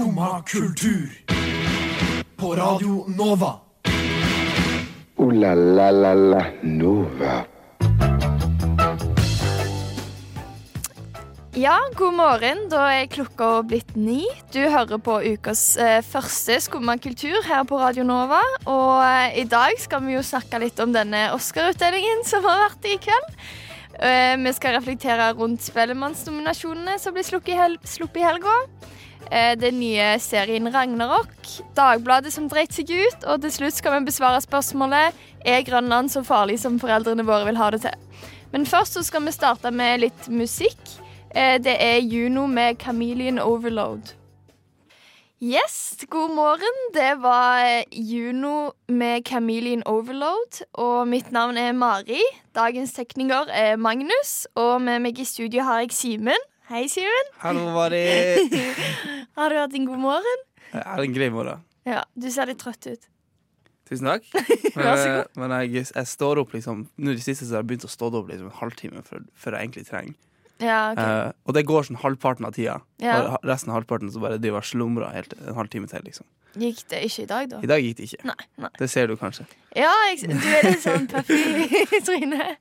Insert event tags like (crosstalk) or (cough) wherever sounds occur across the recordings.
Skumma kultur. På Radio Nova. O-la-la-la-la Nova. Ja, god morgen. Da er klokka blitt ni. Du hører på ukas eh, første Skumma kultur her på Radio Nova. Og eh, i dag skal vi jo snakke litt om denne Oscar-utdelingen som har vært i kveld. Eh, vi skal reflektere rundt Spellemannsnominasjonene som blir sluppet i, hel sluppet i helga. Eh, den nye serien Ragnarok. Dagbladet som dreit seg ut. Og til slutt skal vi besvare spørsmålet Er Grønland så farlig som foreldrene våre vil ha det til? Men først så skal vi starte med litt musikk. Eh, Det er Juno med Chameleon Overload. Yes, god morgen. Det var Juno med Chameleon Overload. Og mitt navn er Mari. Dagens tekniker er Magnus. Og med meg i studio har jeg Simen. Hei, Simen. Hallo, Mari. (laughs) Har du hatt en god morgen? Jeg har en grei morgen. Ja, du ser litt trøtt ut. Tusen takk. (laughs) Men, god. men jeg, jeg står opp liksom Nå i det siste så har jeg begynt å stå opp liksom en halvtime før, før jeg egentlig trenger. Ja, ok. uh, og det går sånn halvparten av tida. Ja. Og resten av halvparten så bare driver og slumrer helt en halvtime til. liksom Gikk det ikke i dag, da? I dag gikk det ikke. Nei. nei. Det ser du kanskje. Ja, jeg, du er litt sånn puffy i trynet.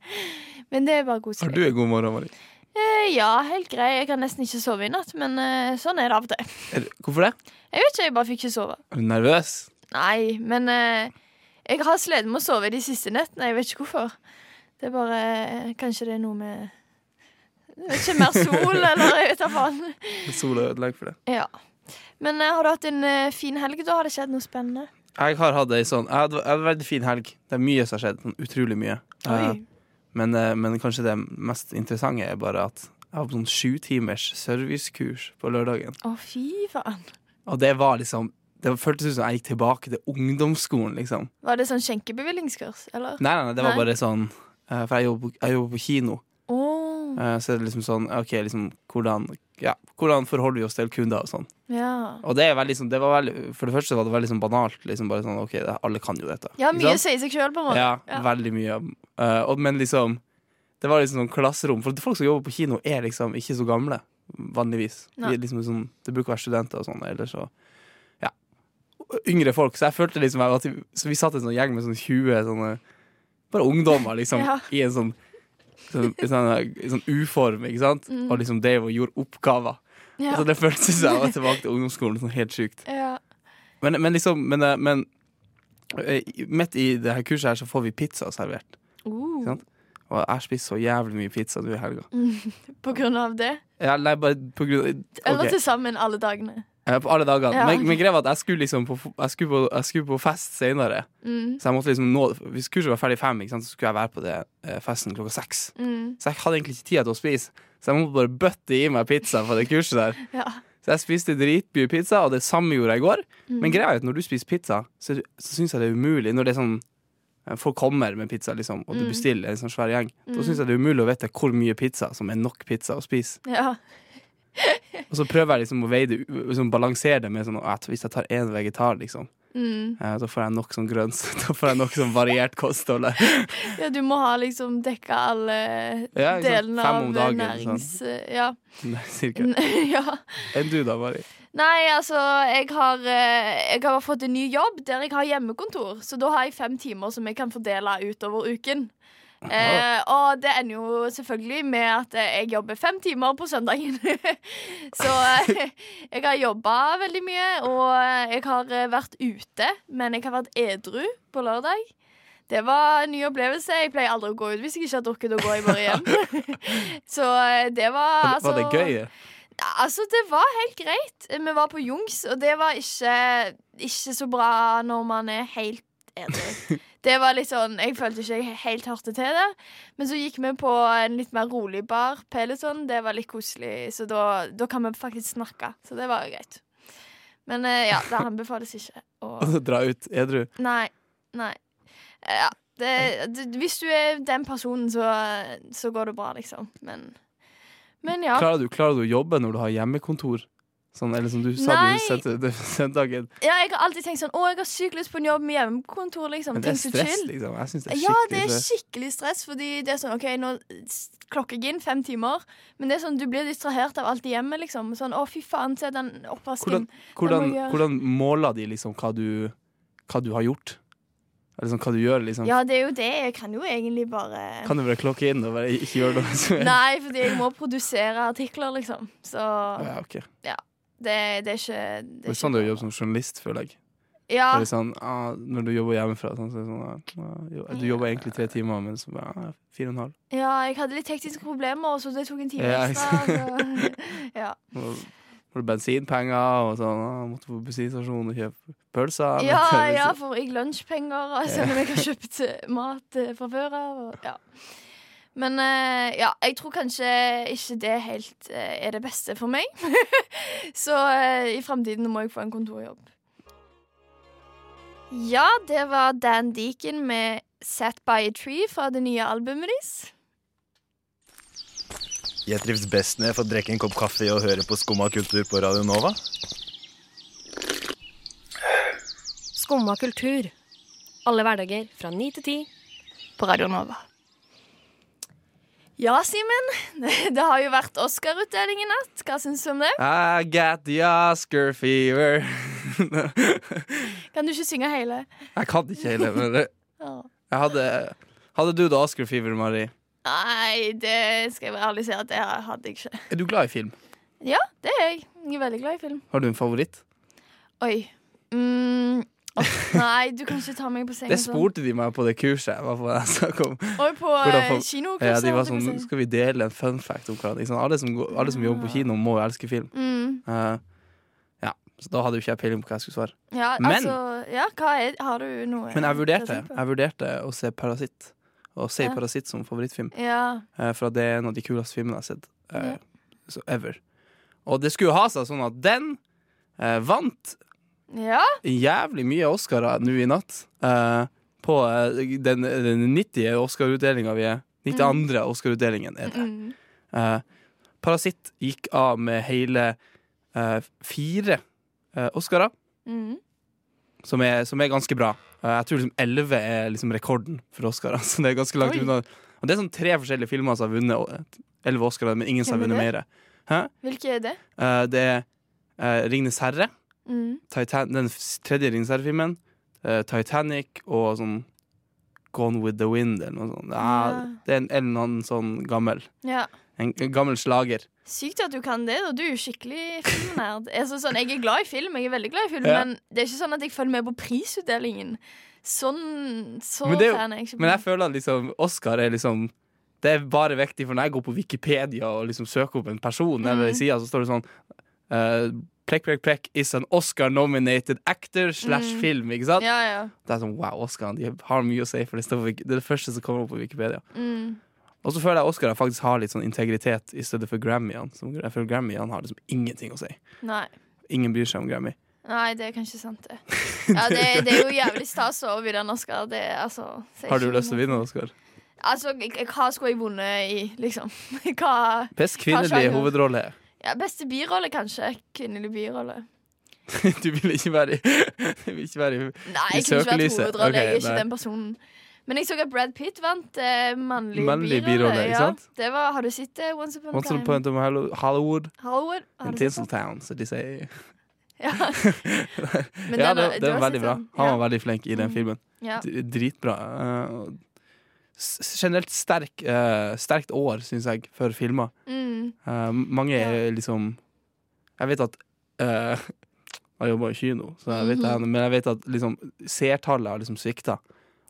Men det er bare Har du en god morgen, Mari? Eh, Ja, helt grei. Jeg kan nesten ikke sove i natt, men eh, sånn er det av og til. Er, hvorfor det? Jeg vet ikke, jeg bare fikk ikke sove. Er du nervøs? Nei, men eh, jeg har slitt med å sove de siste nettene. Jeg vet ikke hvorfor. Det er bare Kanskje det er noe med jeg vet ikke, Mer sol, eller jeg vet da faen. Sola ødelegger for det. Ja. Men har du hatt en fin helg, da? Har det skjedd noe spennende? Jeg har hatt ei sånn Jeg hadde, jeg hadde veldig fin helg. Det er mye som har skjedd. Sånn utrolig mye. Oi. Oi. Men, eh, men kanskje det mest interessante er bare at jeg var på sånn sju timers servicekurs på lørdagen. Å, fy faen. Og det var liksom Det føltes ut som jeg gikk tilbake til ungdomsskolen, liksom. Var det sånn skjenkebevillingskurs, eller? Nei, nei, nei det var Nei. bare sånn eh, For jeg jobber, jeg jobber på kino. Eh, Så er det liksom sånn OK, liksom hvordan Ja, hvordan forholder vi oss til kunder og sånn. ja. Og det er veldig sånn det var veldig, For det første var det veldig sånn banalt. Liksom bare sånn OK, det, alle kan jo dette. Ja, mye sier seg sjøl, på en måte. Ja, Ja. veldig mye. Uh, og, men liksom Det var liksom sånn klasserom. For folk som jobber på kino, er liksom ikke så gamle. Vanligvis. De liksom sånn, det bruker å være studenter og sånn. Eller så Ja. Yngre folk. Så jeg følte liksom at vi, Så vi satt en sånn gjeng med sånn 20 sånne Bare ungdommer, liksom. (laughs) I en sånn Sånn, i sånn, sånn uform, ikke sant? Mm. Og liksom drev og gjorde oppgaver. Ja. Altså, det føltes som jeg var tilbake til ungdomsskolen. Sånn helt sjukt. Ja. Men, men liksom Men, eh, men eh, midt i det her kurset her så får vi pizza servert. Uh, Sant? Og jeg spiser så jævlig mye pizza nå i helga. (laughs) på grunn av det? Ja, nei, bare på grunn av Eller Ok, til sammen alle dagene? Eh, På alle dagene. Ja. Men, men greia var at jeg skulle liksom på, jeg skulle på, jeg skulle på fest senere. Mm. Så jeg måtte liksom nå Hvis kurset var ferdig fem, sant, så skulle jeg være på det eh, festen klokka seks. Mm. Så jeg hadde egentlig ikke tid til å spise. Så jeg måtte bare bøtte i meg pizza på det kurset der. (laughs) Ja. Så jeg spiste dritmye pizza, og det samme gjorde jeg i går. Mm. Men greia er at når du spiser pizza, så, så syns jeg det er umulig Når det er sånn eh, Folk kommer med pizza, liksom, og du Mm. bestiller en sånn svær gjeng. Da Mm. syns jeg det er umulig å vite hvor mye pizza som er nok pizza å spise. ja. Og så prøver jeg liksom å veie det, liksom balansere det med sånn at hvis jeg tar én vegetar, liksom, Mm. eh, da får jeg nok sånn grønns (laughs) Da får jeg nok sånn variert kosthold. ja, du må ha liksom dekka alle Ja, delene av dagen, nærings... Ja. Cirka. (laughs) ja. Enn du da, Mari? Nei, altså, jeg har, eh, jeg har fått en ny jobb der jeg har hjemmekontor. Så da har jeg fem timer som jeg kan fordele utover uken. Eh, og det ender jo selvfølgelig med at jeg jobber fem timer på søndagen. (laughs) så eh, jeg har jobba veldig mye, og jeg har eh, vært ute, men jeg har vært edru på lørdag. Det var en ny opplevelse. Jeg pleier aldri å gå ut hvis jeg ikke har drukket og gå i bare hjem. (laughs) så eh, det var Var, altså var det gøy? Altså, det var helt greit. Vi var på Jungs, og det var ikke, ikke så bra når man er helt edru. Det var litt sånn, Jeg følte ikke jeg helt hørte til det. Men så gikk vi på en litt mer rolig bar, Peloton. Det var litt koselig, så da, da kan vi faktisk snakke. Så det var greit. Men eh, ja, det anbefales ikke. å- (laughs) Å dra ut edru? Nei. Nei. Eh, Ja. Det, det, hvis du er den personen, så, så går det bra, liksom. Men, men ja. Klarer du, klarer du å jobbe når du har hjemmekontor? Sånn, eller som du sa Nei. du sendte det dagen. Ja, jeg har alltid tenkt sånn Å, jeg har sykt lyst på en jobb med hjemmekontor, liksom. Men det er stress, liksom. Jeg syns det er Ja, det er skikkelig stress, fordi det er sånn OK, nå klokker jeg inn fem timer, men det er sånn, du blir distrahert av alt i hjemmet, liksom. Sånn Å, fy faen, se den oppvasken. Hvordan, hvordan, hvordan måler de liksom hva du, hva du har gjort? Eller sånn hva du gjør, liksom? Ja, det er jo det. Jeg kan jo egentlig bare Kan du bare klokke inn og bare ikke gjøre noe? (laughs) Nei, fordi jeg må produsere artikler, liksom. Så Ja, ok. Det, det er ikke Det Det er sånn du jobber som journalist, føler jeg. Ja, Det er sånn, ah, når du jobber hjemmefra, sånn, så er sånn ah, Du jobber egentlig tre timer, men så bare ah, fire og en halv. ja, jeg hadde litt tekniske problemer, så det tok en time Ja, ekstra. (laughs) Ja. (laughs) Får du bensinpenger og sånn. Ah, måtte på bensinstasjonen og kjøpe pølser. ja, (laughs) er ja, for jeg lunsjpenger, selv altså, om jeg har kjøpt mat eh, fra før av. Ja. Men eh, ja, jeg tror kanskje ikke det helt eh, er det beste for meg. (laughs) så eh, i framtiden må jeg få en kontorjobb. Ja, det var Dan Deacon med 'Sat by a Tree' fra det nye albumet deres. Jeg trives best når jeg får drikke en kopp kaffe og høre på Skumma kultur på Radio Nova. Skumma kultur. Alle hverdager fra ni til ti. på Radio Nova. Ja, Simen. (laughs) Det har jo vært Oscar-utdeling i natt. Hva syns du om det? I got the Oscar fever. (laughs) Kan du ikke synge hele? jeg kan ikke hele, men det, (laughs) jeg hadde Hadde du da Oscar fever, Mari? Nei, det skal jeg være ærlig si at det hadde jeg ikke. Er du glad i film? Ja, det er jeg. Jeg er veldig glad i film. Har du en favoritt? Oi. Mm. Nei, du kan ikke ta meg på sengen. Det spurte de meg på det kurset. Hva var det jeg snakket om? Oi, på Hvordan eh, kinokurset. Ja, de var sånn, på å. Skal vi dele en fun fact om hva liksom. Alle, som, går- alle som jobber på kino, må jo elske film. Mm. Uh, ja, så Da hadde jo ikke jeg peiling på hva jeg skulle svare. Ja, Men- altså Ja, hva er Har du noe Men jeg vurderte, å på? jeg vurderte å se Parasitt. Og se Ja. Parasitt som favorittfilm. Ja. Uh, for det er en av de kuleste filmene jeg har sett uh, ever. Og det skulle ha seg sånn at den vant ja. jævlig mye Oscarer nå i natt. Uh, på uh, den, den 90. Oscar-utdelinga vi er. 92. Oscar-utdelingen er det. Mm. Uh, Parasitt gikk av med hele fire Oscarer, Mm. som er, som er ganske bra. Jeg tror liksom elleve er liksom rekorden for Oscarer, (laughs) så det er ganske langt Oi. unna. Og det er sånn tre forskjellige filmer som har vunnet elleve Oscarer, men ingen som har vunnet mer. Hvilke er det? Det er Ringnes herre, Mm. Titan den tredje Ringnes herre-filmen, uh, Titanic og sånn Gone with the Wind eller noe sånt. Ja, Ja. Det er en, eller annen sånn gammel. Ja. En, en gammel slager. Sykt at du kan det. da Du er jo skikkelig filmnerd. (laughs) Jeg, sånn, jeg er glad i film, jeg er veldig glad i film Ja. men det er ikke sånn at jeg følger med på prisutdelingen. Sånn Så Men det fan er jeg ikke. Men jeg føler at liksom Oscar er liksom Det er bare viktig, for når jeg går på Wikipedia og liksom søker opp en person, eller i sida, så står det sånn eh, Prekk, prekk, prekk is an Oscar-nominated actor slash film. Ikke sant? Ja, ja. Det er sånn, wow, Oscar de har mye å si, for det, er det første som kommer opp på Wikipedia. Mm. Og så føler jeg Oscar faktisk har litt sånn integritet i stedet for Grammyene. Som- Jeg føler Grammyene har liksom ingenting å si. Nei. Ingen bryr seg om Grammy. Nei, det er kanskje sant, det. (laughs) Ja, det, det er jo jævlig stas å vinne en Oscar. Det, altså, Har du lyst til å vinne vinne Oscar? Altså, hva skulle jeg vunnet i, liksom? (laughs) Hva Best kvinnelige hovedrolle. Ja, Beste birolle, kanskje. Kvinnelig birolle. (laughs) Du vil ikke være i, (laughs) i Nei, jeg kunne ikke vært hovedrolle. Okay, jeg er ikke nei. den personen. Men jeg så at Brad Pitt vant eh, mannlig, Mannlig birolle. ja. Det var, har du sett det? Once Upon a Once Time? upon time Hollywood- Hollywood? In? Tinseltown, som de sier. Ja. (laughs) Ja, det, det var veldig bra. Han var veldig flink i den Mm. filmen. Ja. Dritbra. S- Generelt sterk, uh, sterkt år, syns jeg, for filmer. Mm. Uh, mange er liksom Jeg vet at uh, Jeg jobber i kino, så jeg vet det, men jeg vet at liksom, seertallet har liksom svikta.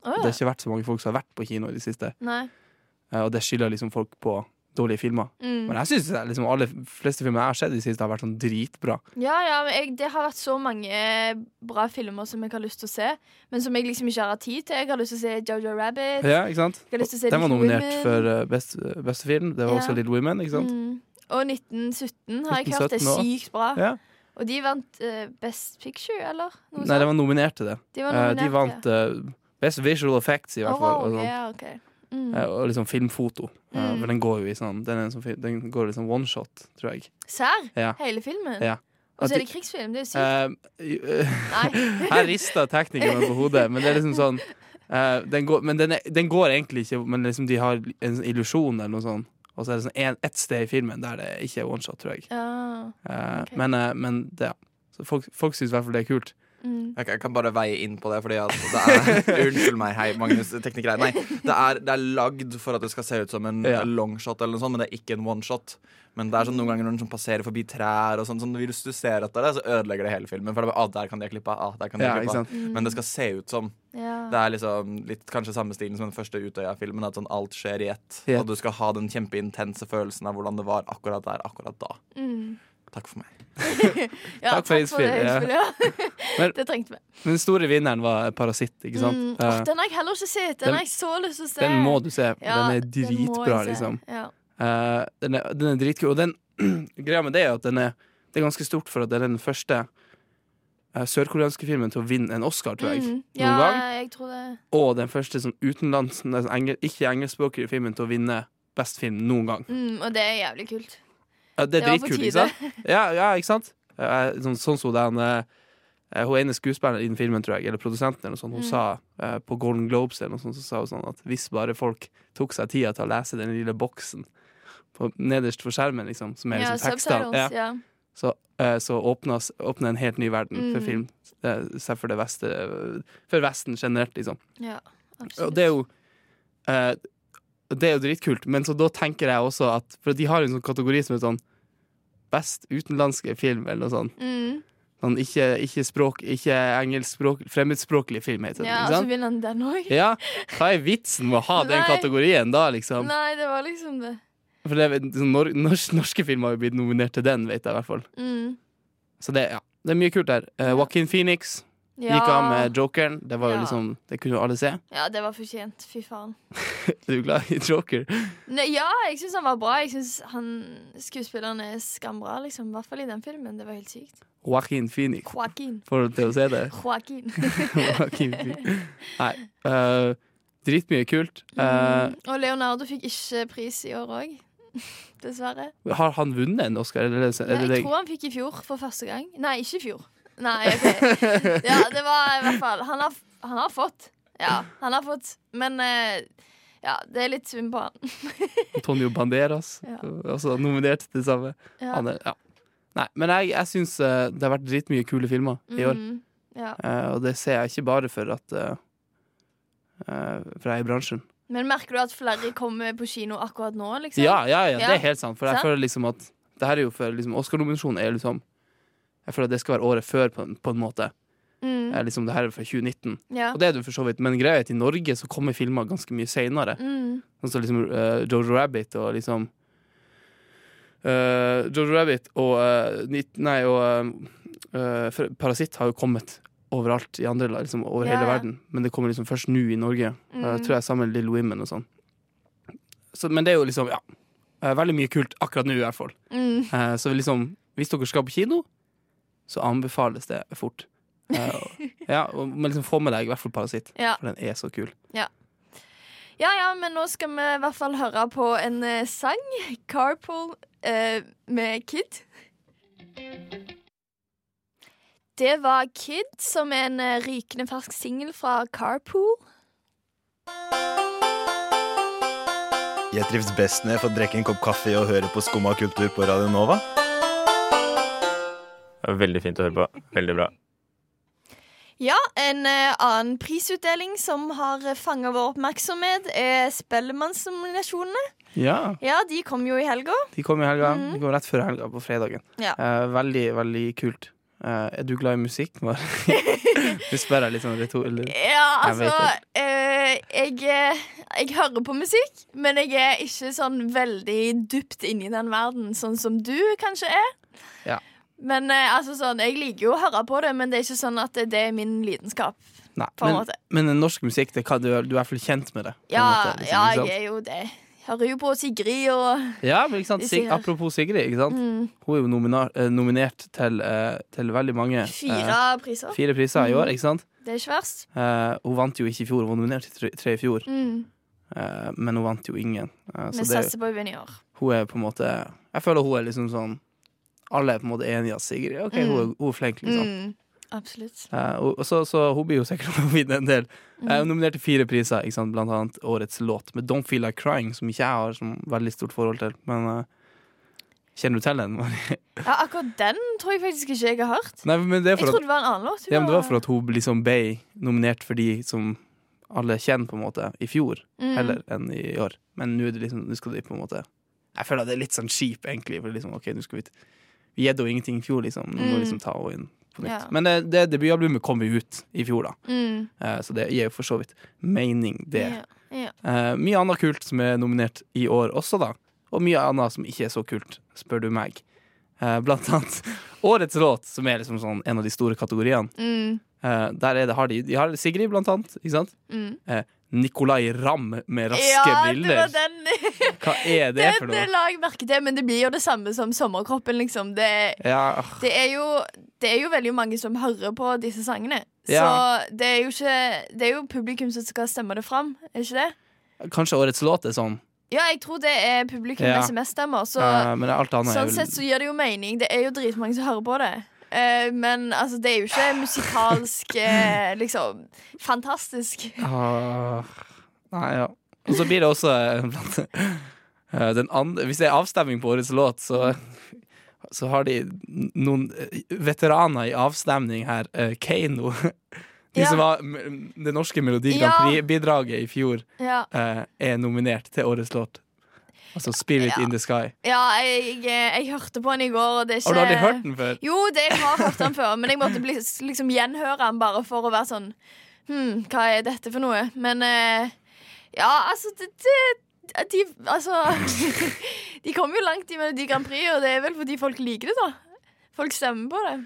Å, Det har ikke vært så mange folk som har vært på kino i det siste. Og det skylder liksom folk på dårlige filmer. Mm. Men jeg syns liksom, alle fleste filmer jeg har sett i det siste, har vært sånn dritbra. Ja, ja, men jeg, det har vært så mange bra filmer som jeg har lyst til å se, men som jeg liksom ikke har hatt tid til. Jeg har lyst til å se Jojo Rabbit. Ja, ikke sant? Jeg har lyst til å se Den var nominert Women. for uh, best, beste film. Det var Ja. også Little Women, ikke sant? Mm. Og 1917 har jeg hørt er sykt bra. Ja. Og de vant uh, Best Picture, eller? Nei, de var nominert til det. De Eh, nominert, de vant uh, Best Visual Effects, i hvert fall. Oh, Og, sånn. Mm. Eh, og liksom filmfoto. Eh, Mm. for den går jo i sånn Den, en sånn, den går i sånn one shot, tror jeg. Serr? Ja. Hele filmen? Ja. Og så er det krigsfilm. Det er sykt. Uh. (laughs) Her rista teknikeren på hodet, men det er liksom sånn uh, den går, Men den, er, den går egentlig ikke, men liksom de har en sånn illusjon eller noe sånt. Og så er det sånn en, ett sted i filmen der det ikke er one shot, tror jeg. Oh, okay. Ok. Men, men det, ja. Så folk, folk syns i hvert fall det er kult. Mm. Jeg, kan- jeg kan bare veie inn på det, fordi at det er (laughs) Unnskyld meg, hei, Magnus, teknikere. Nei, det er, det er lagd for at det skal se ut som en Ja. longshot, eller noe sånt, men det er ikke en oneshot. Men det er sånn noen ganger når den sånn passerer forbi trær, og sånn, sånn hvis du ser etter det, så ødelegger det hele filmen. For det er bare, ah, der kan de klippe, ah, der kan de Ja, klippe. Mm. Men det skal se ut som Ja. Det er liksom litt kanskje samme stilen som den første Utøya-filmen. At sånn alt skjer i ett. I. Og du skal ha den kjempeintense følelsen av hvordan det var akkurat der, akkurat da. Mm. Takk for meg. (laughs) ja Takk for innspillet. ja. innspill, ja. (laughs) Men- (laughs) det trengte vi. Men den store vinneren var Parasitt, ikke sant? Mm. oh, den har jeg heller ikke sett. Den, den- har jeg så lyst til å se. den må du se. Ja, den er dritbra, den liksom. Ja. Uh, den, er, den er dritkul. Og den (clears throat) greia med det er at den er, det er ganske stort for at det er den første eh, sørkoreanske filmen til å vinne en Oscar, tror jeg. Mm. Ja, gang. jeg tror det. Og den første sånn utenlands, ikke engelskspråklige filmen til å vinne best film noen gang. Mm, og det er jævlig kult. Ja, det er dritkult, ikke sant? Ja, ja, ikke sant? Eh, sånn, sånn som den eh, Hun ene skuespilleren i den filmen, tror jeg, eller produsenten, eller noe sånt, hun Mm. sa eh, på Golden Globes eller noe sånt, så sa hun sånn at hvis bare folk tok seg tida til å lese den lille boksen på, nederst for skjermen, liksom, som er Ja, liksom tekstene, ja, Ja. så, så åpnes, åpner en helt ny verden for Mm. film. Eh, Selv for, det veste, for Vesten generelt, liksom. ja, absolutt. Og det er jo Det er jo dritkult, men så da tenker jeg også at For de har en sånn kategori som er sånn Best utenlandske film, eller noe sånt. Mm. Sånn, ikke, ikke, språk, ikke engelskspråk, fremmedspråklig film, heter det. Ja, så vil han den òg. Ja, hva er vitsen med å ha den Nei. kategorien da, liksom? Nei, det var liksom det. For det, sånn, nor norsk, norske filmer har jo blitt nominert til den, vet jeg i hvert fall. Mm. Så det, ja, det er mye kult der. Uh, Joaquin Phoenix Ja. gikk av med Jokeren. Det var jo Ja. liksom Det kunne jo alle se. ja, det var fortjent. Fy faen. (laughs) Er du glad i Joker? Ne, ja, jeg syns han var bra. Jeg syns skuespilleren er skambra, liksom. I hvert fall i den filmen. Det var helt sykt. Joaquin Phoenix. Joaquin. Får du til å se det? (laughs) Joaquin. (laughs) Joaquin Nei. Uh, dritmye kult. Uh, Mm. Og Leonardo fikk ikke pris i år òg. Dessverre. har han vunnet en Oscar? Eller, eller, eller, Nei, jeg tror han fikk i fjor for første gang. Nei, ikke i fjor. Nei, ok. Ja, det var i hvert fall Han har, han har fått. Ja, han har fått. Men eh, ja, det er litt synd på han. (laughs) Antonio Banderas, Ja. også nominert til det samme. Ja. Han er, ja. Nei, men jeg, jeg syns eh, det har vært dritmye kule filmer i år. Mm, ja. Eh, og det ser jeg ikke bare for at eh, eh, For jeg er i bransjen. Men merker du at flere kommer på kino akkurat nå? liksom? Ja, ja, ja, det er helt sant. For jeg føler liksom at det her er jo for liksom, Oscar-nominasjonen er liksom Jeg føler at det skal være året før, på en, på en måte. Mm, Eh, liksom, det her er fra 2019. ja. Og det er det for så vidt. Men greia er at i Norge så kommer filmer ganske mye seinere. Mm, Sånn som liksom uh, Jojo Rabbit og liksom uh, Jojo Rabbit og uh, Nei, og uh, Parasitt har jo kommet overalt i andre land, liksom over Ja, hele ja. verden. Men det kommer liksom først nå i Norge. Mm. Uh, tror jeg sammen med Little Women og sånn. Så, men det er jo liksom, ja. veldig mye kult akkurat nå, i hvert fall. mm. Så liksom, hvis dere skal på kino, så anbefales det fort. (laughs) Eh, ja, men liksom få med deg i hvert fall Parasitt, Ja. for den er så kul. ja, ja, men nå skal vi i hvert fall høre på en eh, sang. 'Carpool' eh, med Kid. Det var Kid, som er en eh, rykende fersk singel fra Carpool. Jeg trives best når jeg får drikke en kopp kaffe og høre på Skumma kultur på Radio Nova. Det var veldig fint å høre på. Veldig bra. Ja, en eh, annen prisutdeling som har fanga vår oppmerksomhet, er Spellemannsnominasjonene. Ja, Ja, de kom jo i helga. de kom i helga. Mhm. De kom rett før helga, på fredagen. Ja. Eh, veldig, veldig kult. Eh, er du glad i musikk? (laughs) Du spør jeg litt sånn retor... Eller? Ja, Jeg altså eh, jeg, eh, jeg hører på musikk, men jeg er ikke sånn veldig dypt inni den verden, sånn som du kanskje er. Ja. Men eh, altså sånn, jeg liker jo å høre på det, men det er ikke sånn at det er min lidenskap. Nei, På en men, måte. men norsk musikk, det du, du er i hvert fall kjent med det. på en Ja, måte, liksom, ja, ikke sant? jeg er jo det. Hører jo på Sigrid og Ja, men ikke sant? Sig, apropos Sigrid, ikke sant? mm, hun er jo nominar, eh, nominert til, eh, til veldig mange eh, fire priser. fire priser i år. ikke sant? Det er ikke verst. Eh, hun vant jo ikke i fjor, hun var nominert til tre, tre i fjor, Mm. eh, men hun vant jo ingen. Eh, Vi så det, satser på å vinne i år. hun er på en måte Jeg føler hun er liksom sånn alle er på en måte enige at Sigrid Ok, hun, er- hun er flink, liksom. Mm, absolutt. Uh, og, så, så hun blir jo sikkert å vinne en del. Mm. Uh, er nominert til fire priser, blant annet årets låt med Don't Feel Like Crying, som ikke jeg har som veldig stort forhold til. Men uh, kjenner du til den? (laughs) Ja, akkurat den tror jeg faktisk ikke jeg har hørt. Nei, men det er Jeg at, trodde det var en annen låt. ja, men det var for at hun liksom ble nominert for de som alle kjenner, på en måte, i fjor Mm. heller enn i år. Men nå er det liksom, nå skal de på en måte Jeg føler at det er litt sånn kjip, egentlig. For liksom, ok, nå skal vi Vi gjedde jo ingenting i fjor, liksom. Nå må vi Mm. liksom ta henne inn på nytt. Ja. Men det, det debutalbumet kom jo ut i fjor, da. Mm. Eh, så det gir jo for så vidt mening, det. Ja. Ja. Eh, mye annet kult som er nominert i år også, da. Og mye annet som ikke er så kult, spør du meg. Eh, blant annet Årets låt, som er liksom sånn en av de store kategoriene. Mm. Eh, der er det, har de, de har Sigrid, blant annet. Ikke sant? Mm. Nicolay Ramm med raske ja, det var den. (laughs) Hva er det for noe? la jeg merke til, men det blir jo det samme som Sommerkroppen, liksom. Det, Ja, ah, det, er jo, det er jo veldig mange som hører på disse sangene. Ja. Så det er jo ikke Det er jo publikum som skal stemme det fram, er ikke det? kanskje årets låt er sånn, Ja, jeg tror det er publikum med SMS-stemmer. Så eh, men alt annet sånn sett så gir det jo mening. Det er jo dritmange som hører på det. Eh, men altså, det er jo ikke musikalsk eh, liksom fantastisk. Ah, Nei, ja. Og så blir det også eh, eh, den andre Hvis det er avstemning på årets låt, så, så har de noen eh, veteraner i avstemning her. eh, Keiino. De Ja. som var det norske Melodi Grand Prix-bidraget i fjor, Ja, er nominert til årets låt. Altså Spirit Ja. in the Sky. ja jeg, jeg, jeg hørte på den i går, og det er ikke Har du aldri hørt den før? Jo, det, jeg har hørt den før, men jeg måtte bli, liksom gjenhøre den bare for å være sånn Hm, hva er dette for noe? Men eh, ja, altså det, det, de, altså (laughs) De kom jo langt i Melodi Grand Prix, og det er vel fordi folk liker det, da. Folk stemmer på det.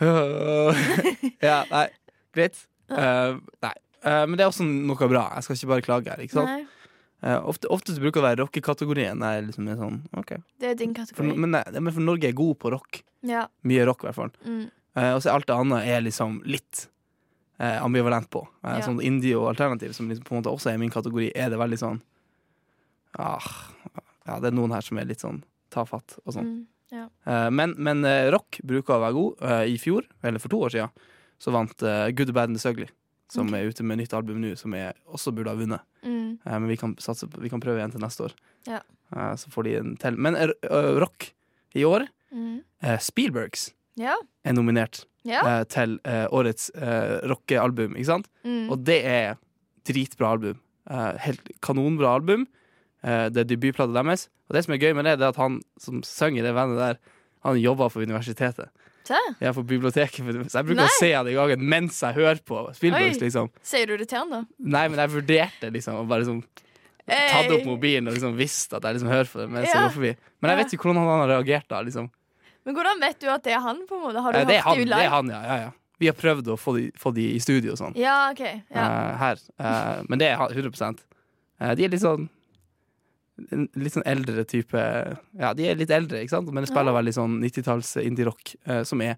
(laughs) ja, nei, greit. Uh, nei. Uh, men det er også noe bra. Jeg skal ikke bare klage her. Ikke sant? Nei, Eh, ofte, ofte bruker det å være rockekategorien. Liksom sånn, okay. det er din for, kategori. men, nei, men for Norge er god på rock. Ja. Mye rock, i hvert fall. Mm. Uh, og så alt det andre er liksom litt uh, ambivalent på. Uh, Ja. Sånn indie og alternativ, som liksom på en måte også er min kategori, er det veldig sånn ah, Ja, det er noen her som er litt sånn tafatt og sånn. Mm. Eh, men men rock bruker å være god. I fjor, eller for to år siden, så vant Good, Bad and The Ugly, som okay. er ute med nytt album nå, som jeg også burde ha vunnet. Mm. Uh, men vi kan, satse vi kan prøve igjen til neste år. Ja. Uh, så får de en til. Men eh, rock i år Mm. Spielbergs Ja. er nominert Ja. til årets rockealbum, ikke sant? Mm. Og det er dritbra album. Helt kanonbra album. Det er debutplata deres. Og det som er gøy med det, det er at han som synger det bandet der, han jobber for universitetet. Se. Ja, for biblioteket, så jeg bruker Nei. å se han i gangen mens jeg hører på Spielbergs, Oi. liksom. Sier du det til han, da? Nei, men jeg vurderte liksom å bare liksom tatt opp mobilen og liksom visste at jeg liksom hører på det mens jeg går forbi. Men jeg vet ikke hvordan han har reagert da. liksom Men hvordan vet du at det er han? på en måte? Har du ja, Det er han, det det er han ja, ja, ja. Vi har prøvd å få de, få de i studio og sånn. Ja, OK. Ja. uh, her. Uh, men det er 100 uh, De er litt sånn en Litt sånn eldre type Ja, de er litt eldre, ikke sant? men de spiller Ja. veldig sånn 90-talls indie-rock, eh, som er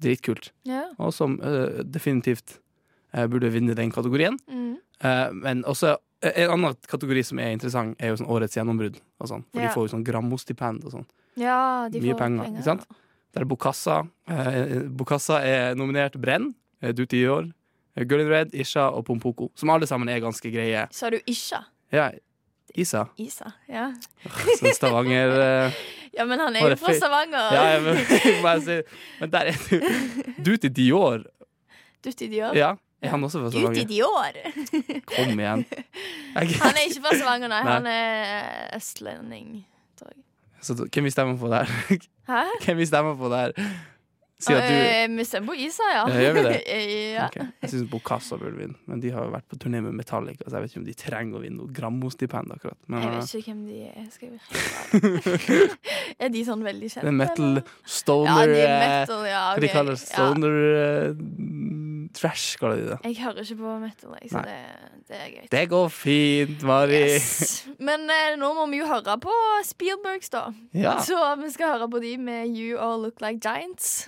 dritkult. ja. Og som eh, definitivt eh, burde vinne den kategorien. Mm. Eh, men også eh, en annen kategori som er interessant, er jo sånn årets gjennombrudd. Og sånn, for Ja. de får jo sånn Grammo-stipend og sånn. Mye får penger, ikke sant? Der er Bokassa. Eh, Bokassa er nominert Brenn, Duty i år, Girl in Red, Isha og Pompoko. Som alle sammen er ganske greie. Sa du Isha? Ja, Isa. Isa. Ja. Så Stavanger eh, (laughs) ja, men han er jo fra? Stavanger. Ja, men, (laughs) si Men der er du. Duty Dior. Dutti Dior. Ja, er han også fra Dutti Duty Dior. Kom igjen. Jeg, (laughs) Han er ikke fra Stavanger, nei. Nei. Han er østlending, tror jeg. så hvem vi stemmer på der? Hæ? Hvem vi stemmer på der? Si at du Eh, på Isa, ja. Ja, gjør vi det? (laughs) ja. Okay. Jeg syns Bokassa burde vinne, men de har jo vært på turné med Metallica, så jeg vet ikke om de trenger å vinne noe Grammo-stipend akkurat. Men Jeg eh, vet ikke hvem de er. Skal jeg (laughs) (laughs) Er de sånn veldig kjente? det er metal stoner Ja, de eh, metal, ja. Hva de kaller det? Stoner ja. trash, kaller de det. Jeg hører ikke på metal, jeg, så det, det er greit. Det går fint, Mari. Yes. Men eh, nå må vi jo høre på Spielbergs, da. Ja. Så vi skal høre på de med You All Look Like Giants.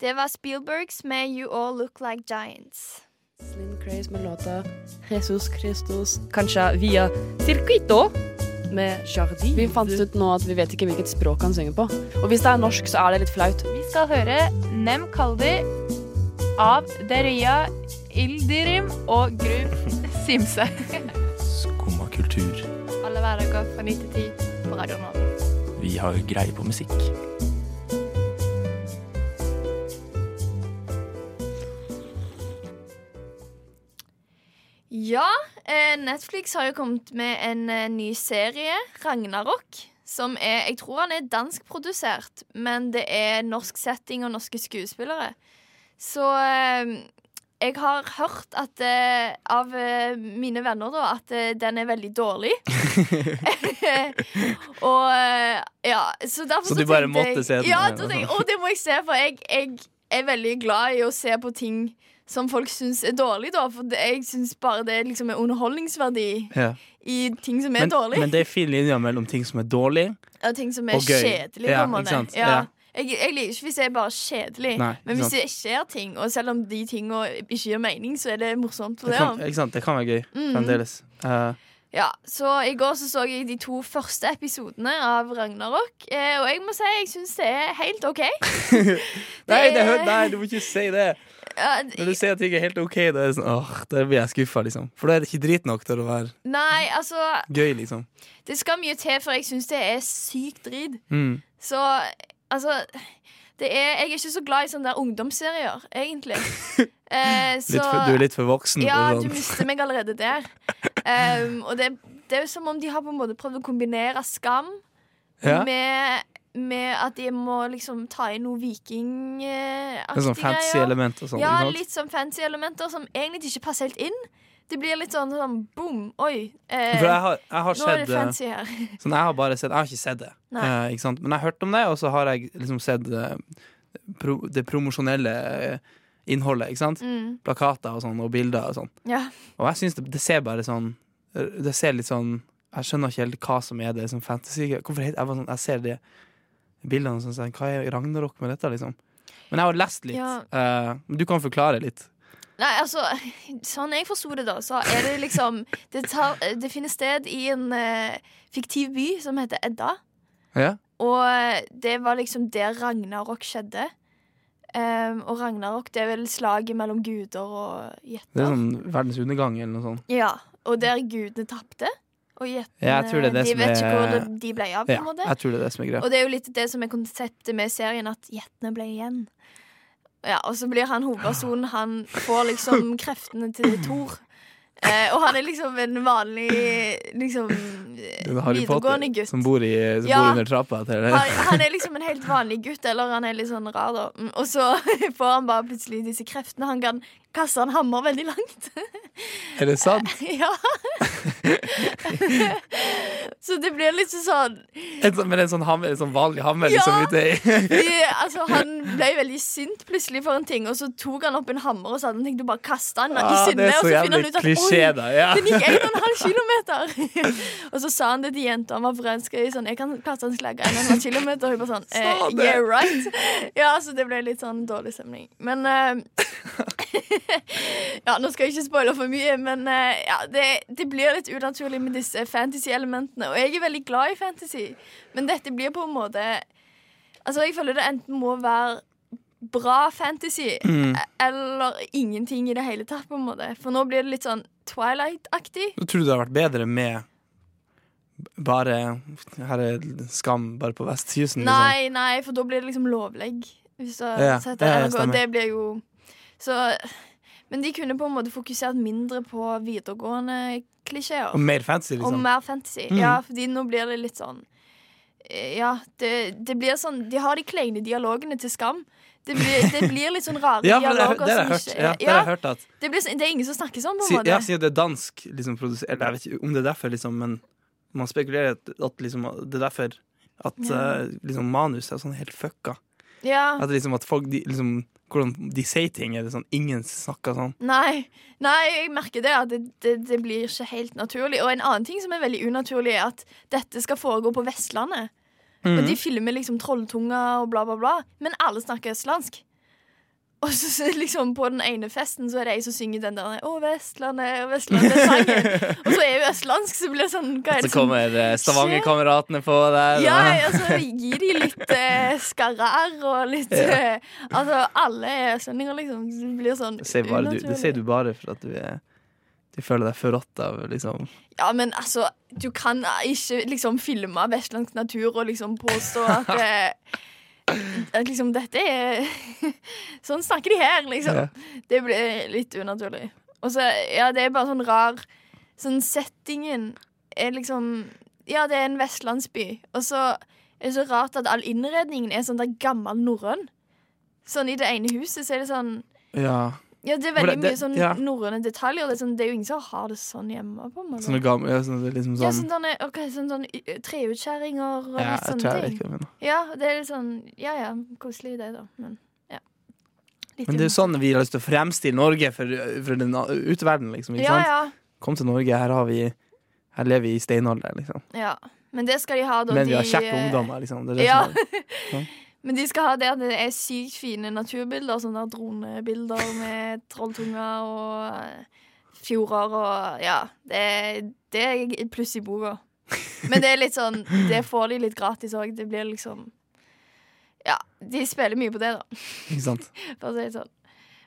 Det var Spielbergs med You All Look Like Giants. Slim Craze med låta Jesus Christus, kanskje via Circuito. med Jardi. Vi fant ut nå at vi vet ikke hvilket språk han synger på. Og hvis det er norsk, så er det litt flaut. Vi skal høre Nem Kaldi av Deria Ildirim og Gru Simse. Skumma kultur. Alle hverdager fra 9 til 10 på Radio Norge. Vi har greie på musikk. Netflix har jo kommet med en eh, ny serie, Ragnarok. Som er Jeg tror han er danskprodusert, men det er norsk setting og norske skuespillere. Så eh, jeg har hørt at eh, av eh, mine venner da at eh, den er veldig dårlig. (laughs) (laughs) og eh, ja, så derfor Så du bare måtte måtte se den, Ja, så jeg, å, det må jeg se, for jeg, jeg er veldig glad i å se på ting som folk syns er dårlig, da. For det, jeg syns bare det liksom er underholdningsverdi Ja. i ting som er Men, dårlig. men det er fin linje mellom ting som er dårlig. og ting som er og gøy. kjedelig, Ja, på en måte. Ja. Jeg, jeg liker ikke hvis jeg er bare kjedelig. Nei, men hvis det skjer ting, og selv om de tingene ikke gir mening, så er det morsomt for Det kan, ikke sant? det kan være gøy. Mm. Fremdeles. Eh, Ja, så I går så, så jeg de to første episodene av Ragnarok, eh, og jeg må si jeg syns det er helt OK. (laughs) nei, det, nei, du må ikke si det! Når du sier at ting er helt OK, da det sånn, åh, da blir jeg skuffa, liksom. For da er det ikke drit nok til å være Nei, altså gøy, liksom. Det skal mye til, for jeg syns det er sykt drit. Mm. Så altså det er, Jeg er ikke så glad i sånne der ungdomsserier, egentlig. (laughs) Eh, så, for, du er litt for voksen. Ja, du sånn. mister meg allerede der. (laughs) Um, og det, det er jo som om de har på en måte prøvd å kombinere skam Ja. med, med at de må liksom ta inn noe vikingaktig. sånn fancy elementer sånn. Ja, litt sånn fancy elementer som egentlig ikke passer helt inn. Det blir litt sånn, sånn boom, oi. Eh, jeg har, jeg har nå er det eh, fancy her. (laughs) Sånn, jeg har bare sett Jeg har ikke sett det, eh, ikke men jeg har hørt om det, og så har jeg liksom sett eh, pro, det promosjonelle eh, innholdet. Ikke sant? Mm. Plakater og sånn, og bilder og sånn. Ja. Og jeg syns det, det ser bare sånn Det ser litt sånn Jeg skjønner ikke helt hva som er det som fantasy. Hvorfor heter jeg, sånn, jeg ser de bildene som sier Hva er Ragnarok med dette, liksom? Men jeg har lest litt. Ja. Uh, du kan forklare litt. Nei, altså, sånn jeg forsto det, da, så er det liksom Det, tar, det finner sted i en uh, fiktiv by som heter Edda. Ja? Og eh, det var liksom der Ragnarok skjedde. Um, og Ragnarok det er vel slaget mellom guder og Det er sånn verdens undergang eller noe sånt. Ja, og der gudene tapte. Og gjettene Ja, jeg tror det det de vet ikke hvor de ble av. på en måte jeg tror det er det som er greia. Og det er jo litt det som er konseptet med serien, at gjettene ble igjen. Ja, Og så blir han hovedpersonen Han får liksom (laughs) kreftene til Thor. Eh, og han er liksom en vanlig liksom er videregående gutt. som bor, i, som Ja. bor under trappa til Han, han er liksom en helt vanlig gutt, eller han er litt sånn rar, da. Mm, Og så (laughs) får han bare plutselig disse kreftene. Han kan kaste en hammer veldig langt. Er det sant? (laughs) ja. så det blir litt sånn En sånn, men en sånn, hammer, en sånn vanlig hammer Ja. liksom ute i (laughs) altså, han ble veldig sint plutselig for en ting, og så tok han opp en hammer og så hadde han tenkt å bare kaste den i Ah, det sinne. Og så finner han ut at klisjé, oi, da, ja. den gikk 1,5 (laughs) kilometer. og så sa han det til jenta han var forelska i. Sånn, jeg kan kaste en slegge 1,5 kilometer. Og hun bare sånn eh, Yeah, right. Ja, så det ble litt sånn dårlig stemning. Men eh, (laughs) Ja, nå skal jeg ikke spoile for mye, men eh, ja, det, det blir litt unaturlig med disse fantasy-elementene. Og jeg er veldig glad i fantasy, men dette blir på en måte Altså, jeg føler det enten må være bra fantasy Mm. eller ingenting i det hele tatt, på en måte. For nå blir det litt sånn Twilight-aktig. Tror du det hadde vært bedre med bare Her er skam bare på vestkysten? Liksom. Nei, nei, for da blir det liksom lovlegg. Hvis du Ja, sett ja, ja, det blir jo Så Men de kunne på en måte fokusert mindre på videregående klisjeer. Og mer fantasy, liksom. Og mer fantasy. Mm. Ja, fordi nå blir det litt sånn eh, Ja, det, det blir sånn De har de kleine dialogene til Skam. Det blir, det blir litt sånn rare (laughs) Ja, det, dialoger det har jeg hørt. ikke Ja, det har jeg hørt at det, blir, det er ingen som snakker sånn, på en måte. Ja, siden det er dansk liksom, produsert Eller jeg vet ikke om det er derfor, liksom, men man spekulerer at, at liksom, det er derfor at Ja. uh, liksom, manus er sånn helt fucka. Ja. At, liksom, at folk de, liksom, Hvordan de sier ting, er det sånn ingen snakker sånn. Nei, nei, jeg merker det at det, det, det blir ikke helt naturlig. Og en annen ting som er veldig unaturlig, er at dette skal foregå på Vestlandet. Og Mhm. de filmer liksom trolltunga og bla, bla, bla. Men alle snakker østlandsk. Og så så liksom på den ene festen så er det jeg som synger den der 'Å, Vestlandet, Vestlandet'-sangen. og så er jeg jo østlandsk, så blir det sånn Hva er det som kommer eh, Stavanger-kameratene på der. Ja, og- altså gi de litt eh, skarrer og litt Ja. eh, Altså, alle er østlendinger, liksom. Det blir sånn Det bare, du, det sier du bare for at du er Du føler deg forrådt av liksom Ja, men altså, du kan ikke liksom filme vestlandsk natur og liksom påstå at (laughs) eh, liksom dette er (laughs) Sånn snakker de her, liksom. Ja. Det blir litt unaturlig. Og så, ja, det er bare sånn rar Sånn settingen er liksom Ja, det er en vestlandsby, og så er det så rart at all innredningen er sånn der gammel norrøn. Sånn i det ene huset så er det sånn Ja. Ja, det er veldig det- mye sånn ja. norrøne detaljer. Det er, sånn, det er jo ingen som har det sånn hjemme. på meg, Sånne gamle ja, sånn, det er liksom ja, sånn sånn, okay, sånn, sånn treutskjæringer og Ja, litt sånne ting. hva. Ja, det er litt sånn Ja ja, koselig det, da. Men ja. Men det er jo sånn vi har lyst til å fremstille Norge for, for den uteverden, liksom. Ikke Ja, sant? ja. Kom til Norge, her har vi Her lever vi i steinalder, liksom. ja. Men det skal de ha, da. Men vi har kjekke eh, ungdommer, liksom. Det er det Ja. som er (laughs) Ja. Men de skal ha det at det er sykt fine naturbilder. Sånne der dronebilder med trolltunger og eh, fjorder og Ja. Det, det er pluss i boka. Men det er litt sånn Det får de litt gratis òg. Det blir liksom Ja, de spiller mye på det, da. Ikke sant? (laughs) For å si det sånn.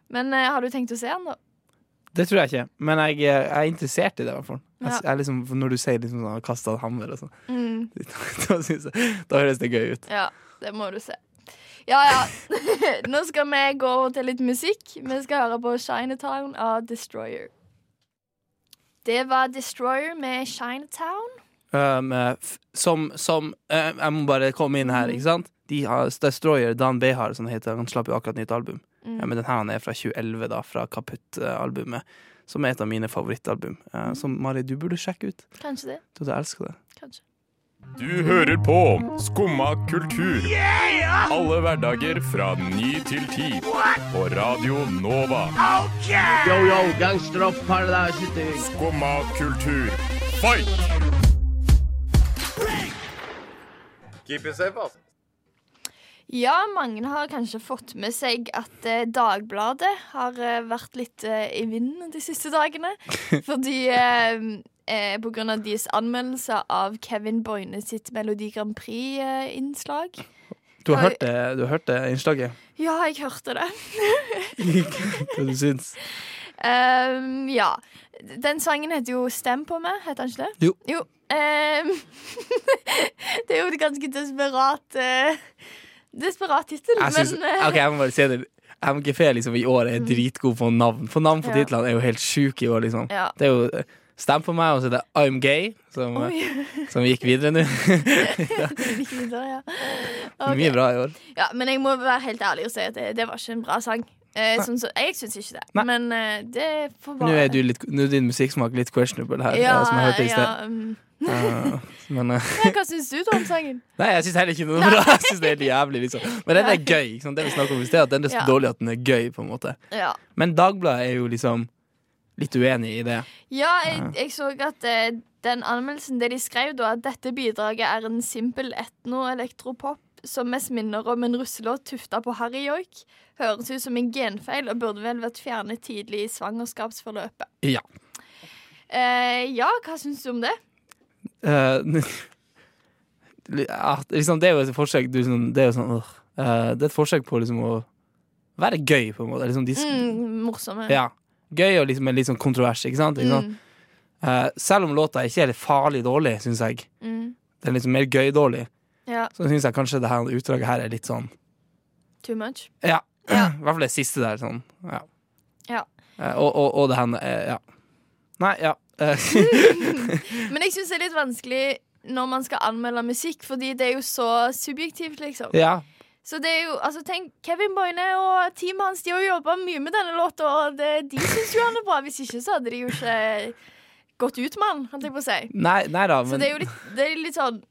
Men eh, har du tenkt å se den, da? Det tror jeg ikke, men jeg, jeg er interessert i det, i hvert fall. Jeg, Ja. jeg liksom, for når du sier liksom sånn, kasta hammer og sånn, Mm. (laughs) da, synes jeg, da høres det gøy ut. Ja, det må du se. Ja, ja. (laughs) Nå skal vi gå over til litt musikk. Vi skal høre på Chinatown av Destroyer. Det var Destroyer med Chinatown. Um, som som uh, Jeg må bare komme inn her, ikke sant? De har Destroyer, Dan Behar, som heter. Han slapp jo akkurat nytt album. Mm. Ja, men den her er fra 2011, da, fra Kaputt-albumet. Som er et av mine favorittalbum. Eh, som Mari, du burde sjekke ut. Kanskje det. Du hadde elska det. Kanskje. Du hører på Skumma kultur. Alle hverdager fra ny til ti. På Radio Nova. Yo, yo, gangsteropp, paradise Skumma kultur, fight! Keep it safe, altså. Ja, mange har kanskje fått med seg at eh, Dagbladet har eh, vært litt eh, i vinden de siste dagene. (laughs) Fordi eh, pga. på grunn av deres anmeldelse av Kevin Boine sitt Melodi Grand Prix-innslag. Du har, hørt det, du har hørt det innslaget? ja, jeg hørte det. Hva du syns Ehm, ja. Den sangen heter jo 'Stem på meg', heter den ikke det? Jo. Ehm, (laughs) det er jo et ganske desperat uh, Desperat tittel, men uh, ok, jeg må bare si det. MGP liksom i år er dritgod på navn. For navn på Ja. titlene er jo helt sjuke i år, liksom. Ja. Det er jo Stem på meg, og så er det I'm Gay, som, eh, som gikk videre nå. (laughs) Videre, ja. okay. Mye bra i år. Ja, men jeg må være helt ærlig og si at det, det var ikke en bra sang. Eh, sånn, så, jeg syns ikke det. Men eh, det får Nå er, du litt, nå er din musikksmak litt questionable her, Ja, eh, som jeg hørte i ja, sted. mm. Eh, men uh, men, Hva syns du om sangen? (laughs) Nei, jeg syns heller ikke noe bra. Jeg synes det er jævlig, liksom. Men den er gøy. Ikke sant? Det vi snakker om i sted, at den er så Ja. dårlig at den er gøy, på en måte. Ja. Men Dagbladet er jo liksom litt uenig i det. Ja, jeg, jeg så at eh, den anmeldelsen det de skrev da, at dette bidraget er en simpel etno-elektropop som mest minner om en russelåt tufta på harryjoik. Høres ut som en genfeil og burde vel vært fjernet tidlig i svangerskapsforløpet. Ja. Eh, ja, hva syns du om det? Eh, (laughs) ja, liksom, det er jo et forsøk du, Det er jo sånn øh, Det er et forsøk på liksom å være gøy, på en måte. Liksom, de, Mm, morsomme. ja, gøy og liksom med litt sånn kontrovers, ikke sant? Ikke sant? Mm. Uh, selv om låta ikke er farlig dårlig, syns jeg. Mm. Den er liksom mer gøy-dårlig. Ja, Så syns jeg kanskje det her utdraget her er litt sånn too much. Ja. (clears throat) I hvert fall det siste der. Sånn. Ja. Ja. Uh, og, og, og det her uh, Ja. Nei, ja. (laughs) Men jeg syns det er litt vanskelig når man skal anmelde musikk, fordi det er jo så subjektivt, liksom. ja. Så det er jo, altså tenk, Kevin Boine og teamet hans De har jo jobba mye med denne låta, og det, de syns jo han er bra. Hvis ikke så hadde de jo ikke gått ut med han, holdt jeg på å si. Nei, nei da, Så det er jo litt, det er litt sånn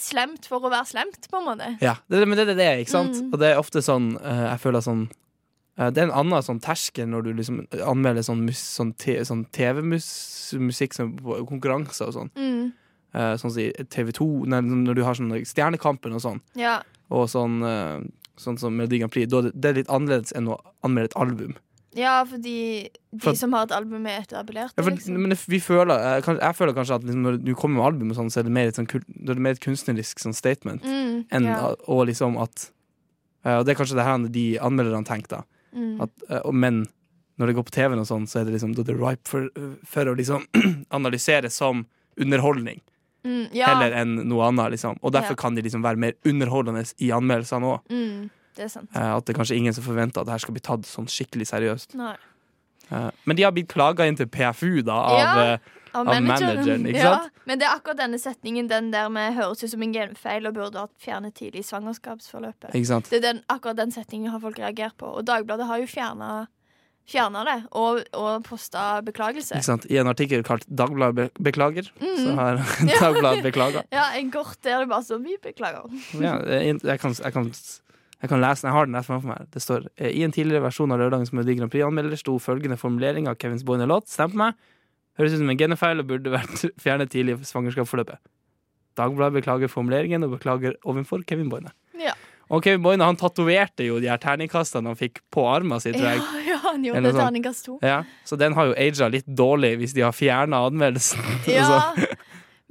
slemt for å være slemt, på en måte. Ja, det, men det er det, ikke sant? Mm. Og det er ofte sånn uh, Jeg føler sånn uh, Det er en annen sånn terskel når du liksom anmelder sånn, sånn, sånn TV-musikk som på konkurranser og sånn. Mm. Eh, sånn som i TV2, nei, når du har sånn Stjernekampen og sånn. Ja. Og sånn uh, sånn som Melodi Grand Prix, da det, er litt annerledes enn å anmelde et album. Ja, fordi de For- som har et album, er etablert. Ja, for, liksom. men vi føler, jeg, jeg føler kanskje at liksom, når du kommer med album, og sånn, så er det mer sånn, er det mer et kunstnerisk sånn, statement. Mm, enn ja. og liksom at eh, Og det er kanskje det her de anmelderne tenker, da. Mm. At, eh, og, men når det går på TV-en, og sånn, så er det liksom da er det ripe for, for å liksom (clears throat) analysere som underholdning. Mm, ja. Heller enn noe annet. Liksom. Og derfor Ja. kan de liksom være mer underholdende i anmeldelsene òg. Mm, det er at det er kanskje ingen som forventer at det her skal bli tatt sånn skikkelig seriøst. Eh, men de har blitt klaga inn til PFU da, av, Ja, av, av manageren. ikke ja, sant? Men det er akkurat denne setningen Den der med høres ut som en genfeil og burde vært fjernet tidlig i svangerskapsforløpet. Ikke? Det er den, akkurat den setningen har folk reagert på. Og Dagbladet har jo fjerna det, og, og posta beklagelse. Ikke sant? I en artikkel kalt 'Dagbladet be beklager', mm. så har Ja. (laughs) (laughs) Dagbladet beklaga. Ja, en kort der det bare står 'vi beklager'. (laughs) Ja, jeg, jeg, kan, jeg, kan, jeg kan lese den. Jeg har den rett framfor meg. Det står eh, I en tidligere versjon av lørdagens Melodi Grand Prix-anmelder sto følgende formulering av Kevins Boine-låt. Stem på meg. Høres ut som en genefeil og burde vært fjernet tidlig i svangerskapsforløpet. Dagbladet beklager formuleringen og beklager overfor Kevin Boine. Ja. Og Kevin Boine han tatoverte jo de her terningkastene han fikk på armen sin, tror Ja, ja, han gjorde det terningkast to. Ja, så den har jo aga litt dårlig hvis de har fjerna anmeldelsen. (laughs) Ja,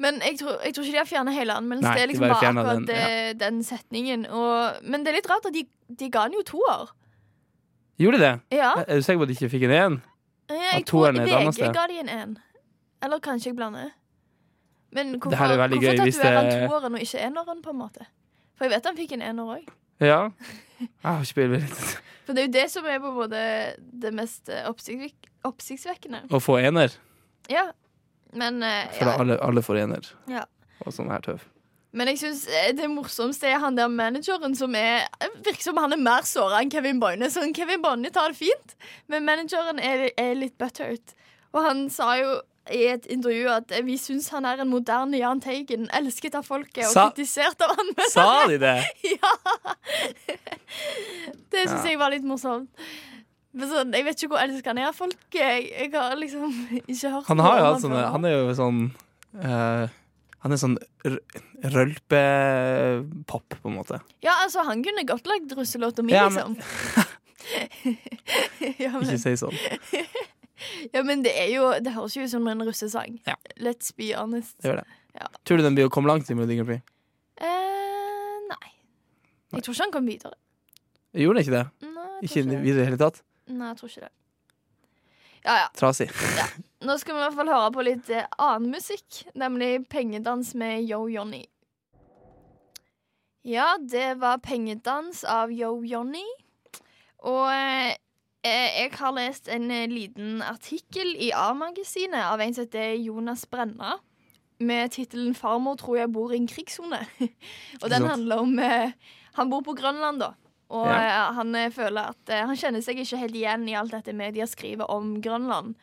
men jeg tror, jeg tror ikke de har fjernet hele anmeldelsen. Nei, det er de liksom bare bare akkurat den, det, den setningen. Og, men det er litt rart at de, de ga den jo toer. Gjorde de det? Ja. Er du sikker på at de ikke fikk en én? Eh, Jeg tror jeg annet VG ga de en én. Eller kanskje jeg blander. Men hvorfor, Det hvorfor gøy hvis tatoverer han det- toeren og ikke eneren, på en måte? For jeg vet han fikk en ener òg. Ja. Jeg har ikke peiling. For det er jo det som er på en måte det mest eh, oppsiktsvek oppsiktsvekkende. Å få ener. Ja. Men uh, For ja. alle, alle får ener. ja. Og sånn her tøv. Men jeg synes eh, det morsomste er han der manageren som er virker som han er mer såra enn Kevin Boine. Sånn, Kevin Boine tar det fint, men manageren er, er litt butthurt. Og han sa jo i et intervju at vi syns han er en moderne Jahn Teigen, elsket av folket og Sa- kritisert av anmeldere. (laughs) Sa de det? ja! Det syns Ja. jeg var litt morsomt. Sånn, jeg vet ikke hvor elsket han er av folket. Jeg, jeg har liksom ikke hørt Han har jo hatt sånne. Han er jo sånn uh, Han er sånn rølpepop, på en måte. Ja, altså, han kunne godt lagd russelåter mi, Ja, liksom. (laughs) (laughs) ja, men, Ikke si sånn. Ja, men det er jo Det høres jo ut som en russesang. Ja. Let's be honest. Det det. Ja. Tror du den blir å komme langt i Melodi Grand Prix? Eh, nei. Jeg tror ikke han kom videre. Gjorde den ikke det? Nei, Ikke ikke videre i det hele tatt? Nei, jeg tror ikke det. Ja, ja. Trasig. Nå skal vi i hvert fall høre på litt eh, annen musikk, nemlig Pengedans med Yo Johnny. Ja, det var Pengedans av Yo Johnny. Og eh, jeg har lest en eh, liten artikkel i A-magasinet av en som heter Jonas Brenna. Med tittelen 'Farmor tror jeg bor i en krigssone'. (laughs) og den handler om eh, Han bor på Grønland, da. Og Ja. eh, han eh, føler at eh, Han kjenner seg ikke helt igjen i alt dette media skriver om Grønland.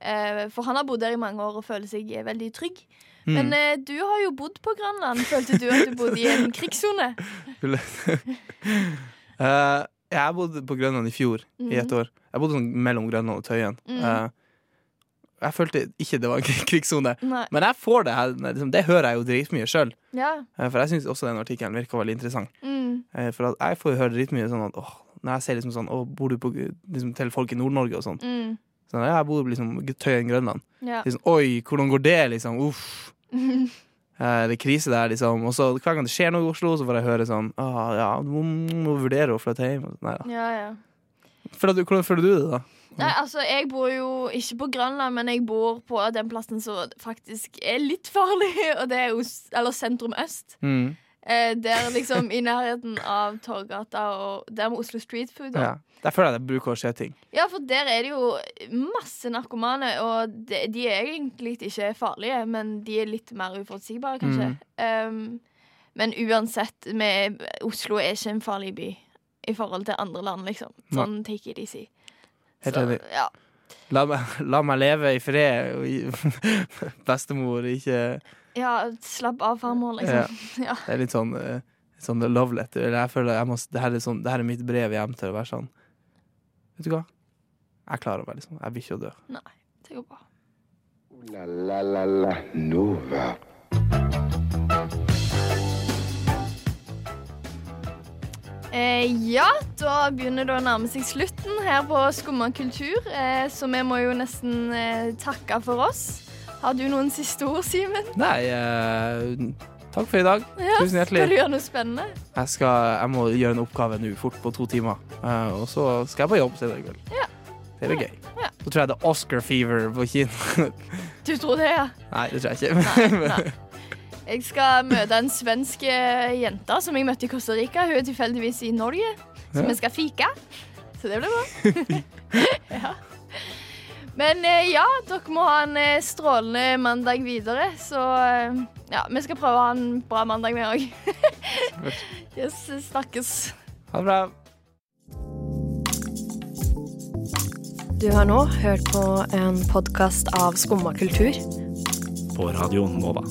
Eh, for han har bodd der i mange år og føler seg eh, veldig trygg. Mm. Men eh, du har jo bodd på Grønland. Følte du at du bodde i en krigssone? (laughs) (laughs) Eh, jeg bodde på Grønland i fjor, i et år. Jeg bodde sånn mellom Grønland og Tøyen. Mhm. Uh, jeg følte ikke det var en krigssone. Men jeg får det her liksom, Det hører jeg jo dritmye sjøl. Ja. For jeg syns også den artikkelen virka veldig interessant. Mm. Uh, For jeg får jo høre dritmye sånn at åh, når jeg ser liksom sånn Å, bor du på liksom, til folk i Nord-Norge og sånn. Mm. Sånn, jeg bor liksom Tøyen, Grønland. Ja. Liksom, Oi, hvordan går det, liksom? Uff. (laughs) Eh, Det krise der, liksom. Og så hver gang det skjer noe i Oslo, så får jeg høre sånn ah, Ja, du må, vurdere å flytte hjem. Sånn da. ja, ja. Føler du, hvordan føler du det, da? Nei, altså, jeg bor jo ikke på Grønland, men jeg bor på den plassen som faktisk er litt farlig, (laughs) og det er jo eller sentrum øst. Mm. Eh, der liksom i nærheten av Torgata og der med Oslo Street Food. Ja. Der føler jeg det bruker å skje ting. Ja, for der er det jo masse narkomane, og de, de er egentlig ikke farlige, men de er litt mer uforutsigbare, kanskje. Um, men uansett, med, Oslo er ikke en farlig by i forhold til andre land, liksom. Sånn take it easy. Helt enig. ja. La la meg leve i fred. (laughs) Bestemor, ikke ja, slapp av, farmor, liksom. (laughs) Ja. Det er litt sånn, eh, sånn love letter. Eller jeg føler jeg må, det, her er sånn, det her er mitt brev hjem til å være sånn Vet du hva? Jeg klarer meg, liksom. Jeg vil ikke å dø. Nei, det går bra. La la la la Nova. Eh, ja, da begynner det å nærme seg slutten her på Skumma kultur, eh, så vi må jo nesten eh, takke for oss. Har du noen siste ord, Simen? Nei, eh, takk for i dag. Ja, Tusen Skal du gjøre noe spennende? Jeg, skal, jeg må gjøre en oppgave nå fort på to timer, Uh, og så skal jeg på jobb senere i kveld. Ja. Det blir gøy. Så tror jeg det er Oscar fever på kino. Du tror det, ja? Nei, det tror jeg ikke. Nei, (laughs) nei. Jeg skal møte en svensk eh, jente som jeg møtte i Costa Rica. Hun er tilfeldigvis i Norge, så Ja. vi skal fike. Så det blir bra. (laughs) (laughs) ja. Men eh, ja, dere må ha en eh, strålende mandag videre. Så eh, ja, vi skal prøve å ha en bra mandag, vi òg. (laughs) yes, snakkes. Ha det bra. Du har nå hørt på en podkast av Skumma kultur. På Radio Nova.